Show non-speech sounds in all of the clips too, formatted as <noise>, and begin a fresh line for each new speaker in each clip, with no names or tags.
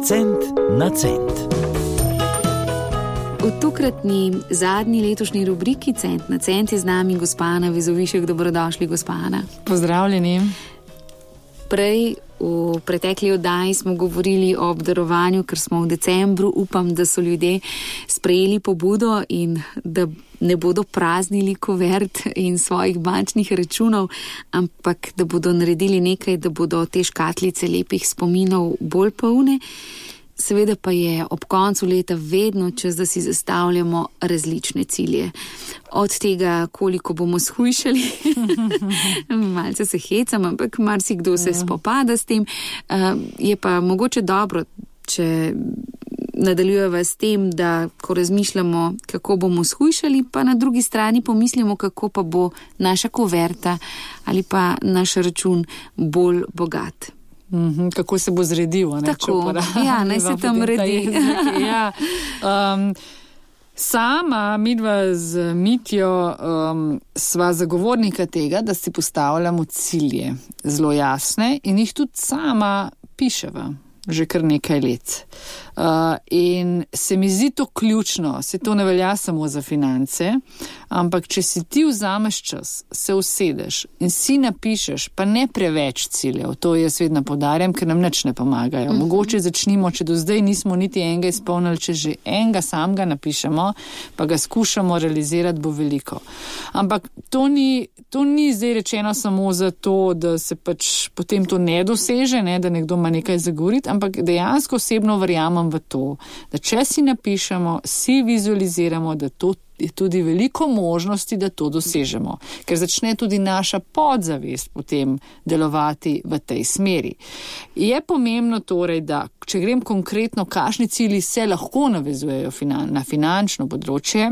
Cent na cent.
V tokratni zadnji letošnji rubriki Cent na cent je z nami gospana Vizovišek. Dobrodošli, gospana.
Pozdravljeni.
Prej v pretekli oddaji smo govorili o obdarovanju, ker smo v decembru. Upam, da so ljudje sprejeli pobudo in da ne bodo praznili kuvert in svojih bančnih računov, ampak da bodo naredili nekaj, da bodo te škatlice lepih spominov bolj polne. Seveda pa je ob koncu leta vedno čas, da si zastavljamo različne cilje. Od tega, koliko bomo shujšali, <laughs> malce se hecam, ampak marsikdo se ja. spopada s tem. Uh, je pa mogoče dobro, če nadaljujemo s tem, da ko razmišljamo, kako bomo shujšali, pa na drugi strani pomislimo, kako pa bo naša kuverta ali pa naš račun bolj bogat.
Mm -hmm, kako se bo zredil?
Ne, Tako, ja, naj se tam redi.
ja. um, sama, midva z Mitjo, um, sva zagovornika tega, da si postavljamo cilje zelo jasne in jih tudi sama piševa že kar nekaj let. Uh, in se mi zdi to ključno, se to ne velja samo za finance, ampak če si ti vzameš čas, se usedeš in si napišeš, pa ne preveč ciljev, to jaz vedno podarjam, ker nam nič ne pomagajo. Mhm. Mogoče začnimo, če do zdaj nismo niti enega izpolnili, če že enega samega napišemo, pa ga skušamo realizirati, bo veliko. Ampak to ni, to ni zdaj rečeno samo zato, da se pač potem to ne doseže, ne, da nekdo ima nekaj zagovoriti, ampak dejansko osebno verjamem, v to, da če si napišemo, si vizualiziramo, da to je tudi veliko možnosti, da to dosežemo, ker začne tudi naša podzavest potem delovati v tej smeri. Je pomembno torej, da če grem konkretno, kakšni cilji se lahko navezujejo na finančno področje,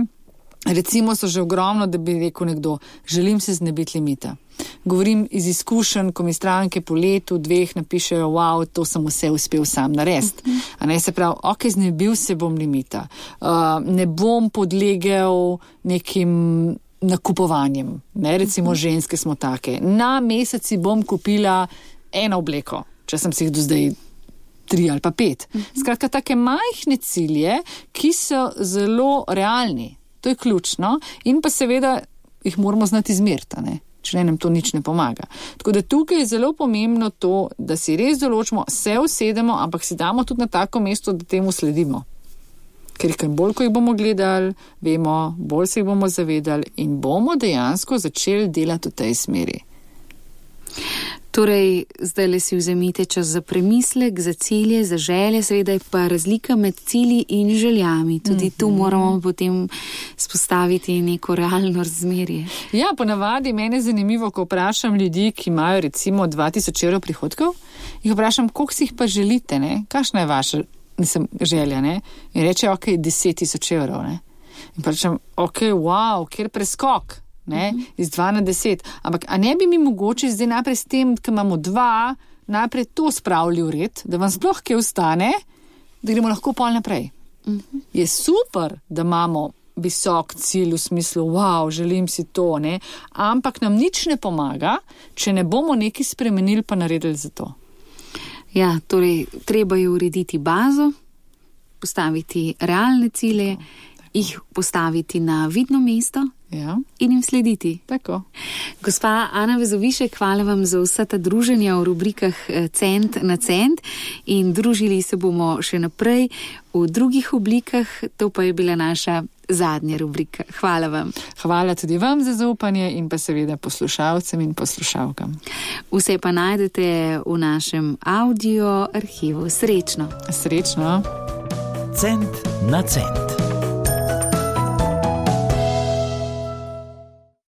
recimo so že ogromno, da bi rekel nekdo, želim se znebiti limita. Govorim iz izkušenj, ko mi stranke po letu, dveh napišejo, wow, to sem vse uspel sam narediti. Uh -huh. Ne se pravi, ok, znebil se bom limita, uh, ne bom podlegel nekim nakupovanjem, ne recimo uh -huh. ženske smo take. Na meseci bom kupila eno obleko, če sem si jih do zdaj. Tri ali pa pet. Skratka, take majhne cilje, ki so zelo realni, to je ključno, in pa seveda jih moramo znati izmeriti če nam to nič ne pomaga. Tako da tukaj je zelo pomembno to, da si res določimo, se usedemo, ampak si damo tudi na tako mesto, da temu sledimo. Ker jih bolj, ko jih bomo gledali, vemo, bolj se jih bomo zavedali in bomo dejansko začeli delati v tej smeri.
Torej, zdaj le si vzemite čas za premislek, za cilje, za želje, seveda je pa razlika med cilji in željami. Tudi mm -hmm. tu mhm. moramo potem spostaviti neko realno razmerje.
Ja, ponavadi mene je zanimivo, ko vprašam ljudi, ki imajo recimo 2000 evrov prihodkov, jih vprašam, koliko si jih pa želite, ne? kakšna je vaša nisem, želja. Ne? In reče, ok, 10 tisoč evrov. Ne? In pa rečem, ok, wow, kjer preskok ne, uh -huh. iz 2 na 10. Ampak, a ne bi mi mogoče zdaj najprej s tem, ker imamo dva, najprej to spravili v red, da vam sploh kaj ostane, da gremo lahko pol naprej. Uh -huh. Je super, da imamo visok cilj v smislu, wow, želim si to, ne, ampak nam nič ne pomaga, če ne bomo nekaj spremenili, pa naredili za to.
Ja, torej, treba je urediti bazo, postaviti realne cilje, jih postaviti na vidno mesto.
Ja.
In jim slediti.
Tako.
Gospa Ana Vezovišek, hvala vam za vsa ta druženja v rubrikah eh, Cent na cent in družili se bomo še naprej v drugih oblikah, to pa je bila naša zadnja rubrika. Hvala vam.
Hvala tudi vam za zaupanje in pa seveda poslušalcem in poslušalkam.
Vse pa najdete v našem audio arhivu. Srečno.
Srečno.
Cent na cent.